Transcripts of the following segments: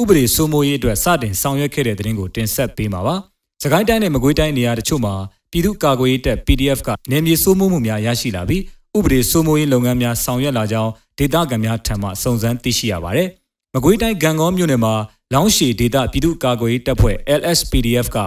ဥပဒေစိုးမိုးရေးအတွက်စတင်ဆောင်ရွက်ခဲ့တဲ့သတင်းကိုတင်ဆက်ပေးမှာပါ။စကိုင်းတိုင်းနဲ့မကွေးတိုင်းနေရာတချို့မှာပြည်သူ့ကာကွယ်ရေးတပ် PDF ကနေမြေစိုးမိုးမှုများရရှိလာပြီးဥပဒေစိုးမိုးရေးလုပ်ငန်းများဆောင်ရွက်လာကြောင်းဒေသခံများထံမှစုံစမ်းသိရှိရပါတယ်။မကွေးတိုင်းဂံကောမြို့နယ်မှာလောင်းရှည်ဒေသပြည်သူ့ကာကွယ်ရေးတပ်ဖွဲ့ LSPDF က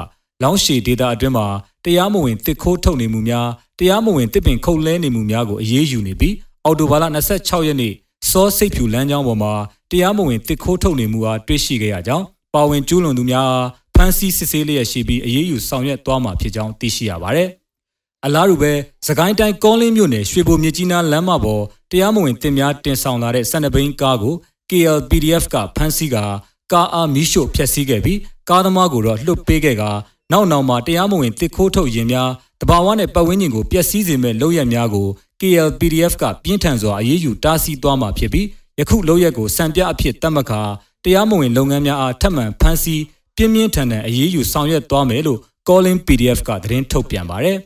လောင်းရှည်ဒေသအတွင်းမှာတရားမဝင်တစ်ခိုးထုတ်နေမှုများတရားမဝင်တစ်ပင်ခုတ်လဲနေမှုများကိုအရေးယူနေပြီးအော်တိုဘာလ26ရက်နေ့စောစိတ်ဖြူလမ်းကြောင်းပေါ်မှာ တရားမဝင်တစ်ခိုးထုတ်နေမှုအားတွေ့ရှိခဲ့ရကြောင်းပါဝင်ကျူးလွန်သူများဖမ်းဆီးစစ်ဆေးလျက်ရှိပြီးအရေးယူဆောင်ရွက်သွားမှာဖြစ်ကြောင်းသိရှိရပါတယ်။အလားတူပဲစကိုင်းတိုင်းကောလင်းမြို့နယ်ရွှေဘိုမြကြီးနားလမ်းမပေါ်တရားမဝင်တင်များတင်ဆောင်လာတဲ့စန္ဒဘိန်းကားကို KLPDF ကဖမ်းဆီးကာကားအားမီးရှို့ဖျက်ဆီးခဲ့ပြီးကားသမားကိုတော့လွှတ်ပေးခဲ့ကာနောက်နောက်မှာတရားမဝင်တစ်ခိုးထုတ်ရင်များတဘာဝနဲ့ပတ်ဝန်းကျင်ကိုပျက်စီးစေမဲ့လုပ်ရများကို KLPDF ကပြင်းထန်စွာအရေးယူတားဆီးသွားမှာဖြစ်ပြီး ယခုလုပ်ရက်ကိုစံပြအဖြစ်တတ်မှတ်ကာတရားမဝင်လုပ်ငန်းများအားထပ်မံဖမ်းဆီးပြင်းပြင်းထန်ထန်အရေးယူဆောင်ရွက်သွားမယ်လို့ Calling PDF ကသတင်းထုတ်ပြန်ပါတယ်။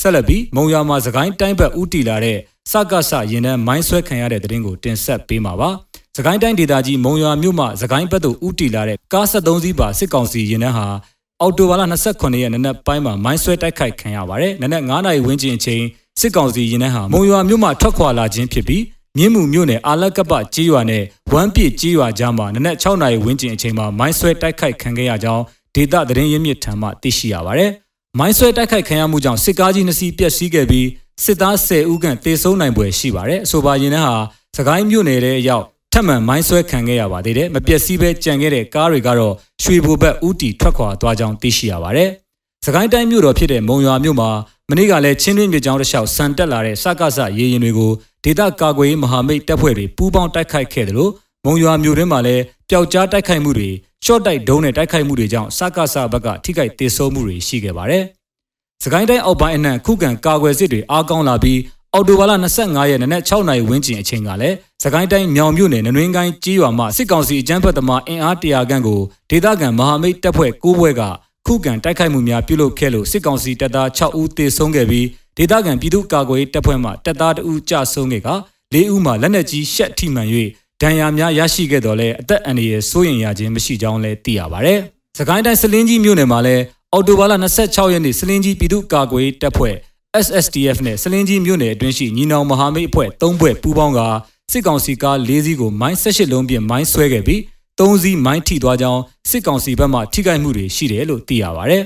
ဆက်လက်ပြီးမုံရွာမှာသခိုင်းတိုင်းဘက်ဦးတည်လာတဲ့စကစရင်နှန်းမိုင်းဆွဲခံရတဲ့တဲ့တင်ကိုတင်ဆက်ပေးမှာပါ။သခိုင်းတိုင်းဒေသကြီးမုံရွာမြို့မှာသခိုင်းဘက်သို့ဦးတည်လာတဲ့ကား73စီးပါစစ်ကောင်စီရင်နှန်းဟာ အော်တိုဘာလ29ရက်နေ့နက်ပိုင်းမှာမိုင်းဆွဲတိုက်ခိုက်ခံရပါတယ်။နနက်9နာရီဝန်းကျင်အချိန်စစ်ကောင်စီရင်နှန်းဟာမုံရွာမြို့မှာထွက်ခွာလာခြင်းဖြစ်ပြီးမြင်းမှုမြို့နယ်အာလက်ကပကြေးရွာနဲ့ဝမ်းပြည့်ကြေးရွာကြားမှာနနက်6နာရီဝန်းကျင်အချိန်မှာမိုင်းဆွဲတိုက်ခိုက်ခံခဲ့ရကြောင်းဒေသသတင်းရင်းမြစ်ထံမှသိရှိရပါတယ်။မိုင်းဆွဲတိုက်ခိုက်ခံရမှုကြောင့်စစ်ကားကြီးနှစ်စီးပျက်စီးခဲ့ပြီးစစ်သား10ဦးခန့်တေဆုံးနိုင်ပွဲရှိပါတယ်။အဆိုပါရင်နှန်းဟာစကိုင်းမြို့နယ်ရဲ့ရောက် ထပ်မံမိုင်းဆွဲခံခဲ့ရပါသေးတယ်။မပျက်စီးပဲကြံခဲ့တဲ့ကားတွေကတော့ရွှေဘိုဘက်ဦးတီထွက်ခွာသွားကြောင်းသိရှိရပါတယ်။စကိုင်းတိုင်းမြို့တော်ဖြစ်တဲ့မုံရွာမြို့မှာမနေ့ကလည်းချင်းတွင်းမြေကြောင်းတစ်လျှောက်ဆန်တက်လာတဲ့စကားစရေရင်တွေကိုဒေသကာကွယ်ရေးမဟာမိတ်တပ်ဖွဲ့တွေပူးပေါင်းတိုက်ခိုက်ခဲ့တယ်လို့မုံရွာမြို့တွင်းမှာလည်းပျောက်ကြားတိုက်ခိုက်မှုတွေရှော့တိုက်ဒုံးနဲ့တိုက်ခိုက်မှုတွေကြောင့်စကားစဘက်ကထိခိုက်ဒေဆုံးမှုတွေရှိခဲ့ပါတယ်။စကိုင်းတိုင်းအောက်ပိုင်းအနှံ့ခုခံကာကွယ်စစ်တွေအားကောင်းလာပြီး အော်တိုဘာလ25ရက်နေ့နက်6နာရီဝန်းကျင်အချိန်ကလည်းစကိုင်းတိုင်းမြောင်မြို့နယ်နနွင်းကိုင်းကြီးရွာမှစစ်ကောင်စီအကြမ်းဖက်သမားအင်အားတရာခန့်ကိုဒေသခံမဟာမိတ်တပ်ဖွဲ့၉ဘွဲ့ကခုခံတိုက်ခိုက်မှုများပြုလုပ်ခဲ့လို့စစ်ကောင်စီတပ်သား6ဦးသေဆုံးခဲ့ပြီးဒေသခံပြည်သူ့ကာကွယ်ရေးတပ်ဖွဲ့မှတပ်သား2ဦးကြာဆုံးခဲ့က၄ဦးမှလက်နက်ကြီးရှက်ထိမှန်၍ဒဏ်ရာများရရှိခဲ့တော်လဲအသက်အန္တရာယ်စိုးရိမ်ရခြင်းမရှိကြောင်းလည်းသိရပါဗျ။စကိုင်းတိုင်းစလင်းကြီးမြို့နယ်မှာလည်းအော်တိုဘာလ26ရက်နေ့စလင်းကြီးပြည်သူ့ကာကွယ်ရေးတပ်ဖွဲ့ SSTF နဲ့စလင်းကြီးမြို့နယ်အတွင်းရှိညီနောင်မဟာမိတ်အဖွဲ့၃ဖွဲ့ပူးပေါင်းကစစ်ကောင်စီကား၄စီးကိုမိုင်း၁၈လုံးဖြင့်မိုင်းဆွဲခဲ့ပြီး၃စီးမိုင်းထိသွားကြောင်းစစ်ကောင်စီဘက်မှထိခိုက်မှုတွေရှိတယ်လို့သိရပါဗျ။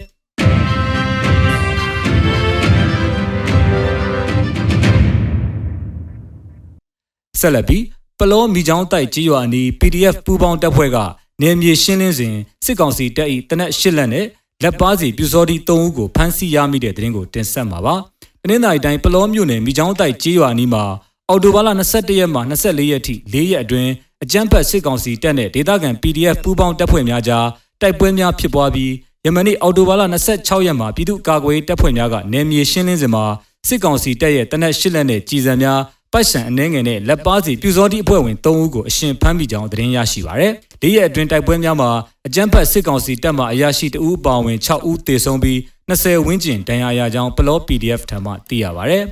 ဆက်လက်ပြီးပလောမိချောင်းတိုက်ကြီးရွာအနီး PDF ပူးပေါင်းတပ်ဖွဲ့ကနေမြေရှင်းလင်းစဉ်စစ်ကောင်စီတပ်၏တနက်၈လက်နဲ့လက်ပါစီပြူစောတိ၃ဦးကိုဖမ်းဆီးရမိတဲ့တဲ့ရင်ကိုတင်ဆက်မှာပါ။တ နင်္သာရီတိုင်းပလောမြို့နယ်မိချောင်းတိုက်ကြီးရွာနီးမှာအော်တိုဘာလ22ရက်မှ24ရက်ထိ၄ရက်အတွင်းအကြမ်းဖက်စစ်ကောင်စီတပ်နဲ့ဒေသခံ PDF ပူးပေါင်းတပ်ဖွဲ့များကြားတိုက်ပွဲများဖြစ်ပွားပြီးယမနေ့အော်တိုဘာလ26ရက်မှာပြည်သူ့ကာကွယ်တပ်ဖွဲ့များကနေမြေရှင်းလင်းစဉ်မှာစစ်ကောင်စီတပ်ရဲ့တနက်၈လက်နဲ့ကြီးစံများပိုက်ဆံအနှဲငယ်နဲ့လက်ပါစီပြူစောတိအဖွဲ့ဝင်3ဦးကိုအရှင်ဖမ်းမိကြောင်းသတင်းရရှိပါရယ်။၄ရက်အတွင်းတိုက်ပွဲများမှာအကြမ်းဖက်စစ်ကောင်စီတပ်မှအရာရှိ2ဦးပါဝင်6ဦးသေဆုံးပြီး 20ဝန်းကျင်ဒဏ်ရာရကြောင်းပလော PDF ထံမှသိရပါရယ်။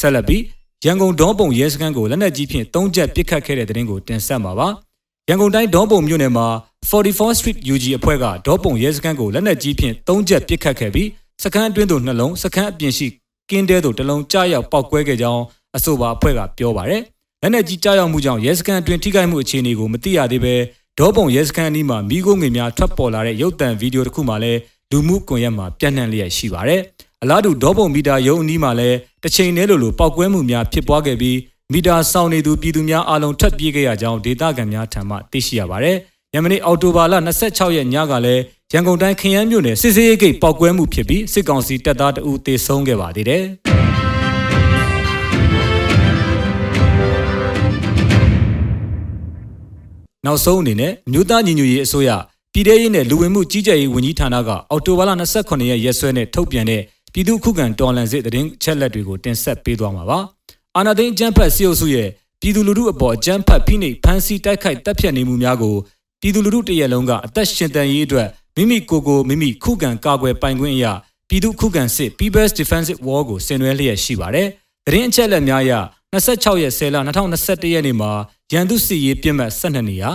ဆက်လက်ပြီးရန်ကုန်ဒေါပုံရဲစခန်းကိုလက်နက်ကြီးဖြင့်၃ချက်ပစ်ခတ်ခဲ့တဲ့တဲ့ရင်ကိုတင်ဆက်မှာပါ။ရန်ကုန်တိုင်းဒေါပုံမြို့နယ်မှာ44 Street UG အဖွဲ့ကဒေါပုံရဲစခန်းကိုလက်နက်ကြီးဖြင့်၃ချက်ပစ်ခတ်ခဲ့ပြီးစခန်းအတွင်းသို့နှလုံးစခန်းအပြင်ရှိကင်းတဲသို့တစ်လုံးကြားရောက်ပောက်ကွဲခဲ့ကြောင်းအဆိုပါအဖွဲ့ကပြောပါရယ် လက်နက်ကြီးကြားရောက်မှုကြောင့်ရဲစခန်းအတွင်းထိခိုက်မှုအခြေအနေကိုမသိရသေးပဲဒေါပုံရဲစခန်းအနီးမှာမိခိုးငွေများထွက်ပေါ်လာတဲ့ရုပ်သံဗီဒီယိုတစ်ခုမှလည်းလူမှုကွန်ရက်မှာပြန့်နှံ့လျက်ရှိပါရယ်အလားတူဒေါပုံမီတာရုံအနီးမှာလည်းတစ်ချိန်တည်းလိုလိုပောက်ကွဲမှုများဖြစ်ပွားခဲ့ပြီးမီတာဆောင်နေသူပြည်သူများအားလုံးထပ်ပြေးခဲ့ရကြောင်းဒေသခံများထံမှသိရှိရပါဗျယမနေ့အော်တိုဘာလ26ရက်ညကလည်းရန်ကုန်တိုင်းခရမ်းမြို့နယ်စစ်စေးရိတ်ဂိတ်ပောက်ကွဲမှုဖြစ်ပြီးစစ်ကောင်စီတပ်သားတအူသေဆုံးခဲ့ပါသေးတယ်။ နောက်ဆုံးအနေနဲ့အမျိုးသားညီညွတ်ရေးအစိုးရပြည်ထရေးနဲ့လူဝင်မှုကြီးကြပ်ရေးဝန်ကြီးဌာနကအော်တိုဘာလ28ရက်ရက်စွဲနဲ့ထုတ်ပြန်တဲ့ပြည်သူ့ခုခံတော်လှန်စစ်တရင်ချက်လက်တွေကိုတင်ဆက်ပေးသွားမှာပါ။အာနာသိန်းကျန်းဖတ်စီအုပ်စုရဲ့ပြည်သူလူထုအပေါ်ကျန်းဖတ်ဖိနှိပ်ဖမ်းဆီးတိုက်ခိုက်တပ်ဖြတ်နေမှုများကိုပြည်သူလူထုတရက်လုံးကအသက်ရှင်တန်ရေးအတွက်မိမိကိုယ်ကိုမိမိခုခံကာကွယ်ပိုင်ခွင့်အရာပြည်သူခုခံစစ် People's Defensive War ကိုဆင်နွှဲလျက်ရှိပါတယ်။တရင်အချက်လက်များအရ26ရက်10လ2021ရက်နေ့မှာ ရန်သူစစ်ရေးပြစ်မှတ်12နေရာ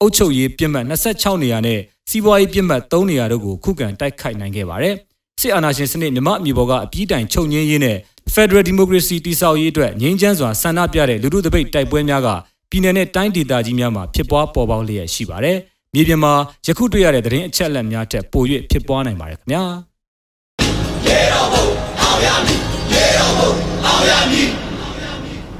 အုပ်ချုပ်ရေးပြစ်မှတ်26နေရာနဲ့စီးပွားရေးပြစ်မှတ်3နေရာတို့ကိုခုခံတိုက်ခိုက်နိုင်ခဲ့ပါတယ်။စစ်အာဏာရှင်စနစ်မြမအမျိုးပေါ်ကအပြည့်တိုင်ချုပ်ငင်းရေးနဲ့ Federal Democracy တည်ဆောက်ရေးအတွက်ငြိမ်းချမ်းစွာဆန္ဒပြတဲ့လူထုတပိတ်တိုက်ပွဲများကပြည်내နဲ့တိုင်းဒေသကြီးများမှာဖြစ်ပွားပေါ်ပေါက်လျက်ရှိပါတယ်။မြေပြင်မှာယခုတွေ့ရတဲ့သတင်းအချက်အလက်များထက်ပို၍ဖြစ်ပွားနိုင်ပါတယ်ခင်ဗျာ။ရေတော်ဘုံအောင်ရမည်ရေတော်ဘုံအောင်ရမည်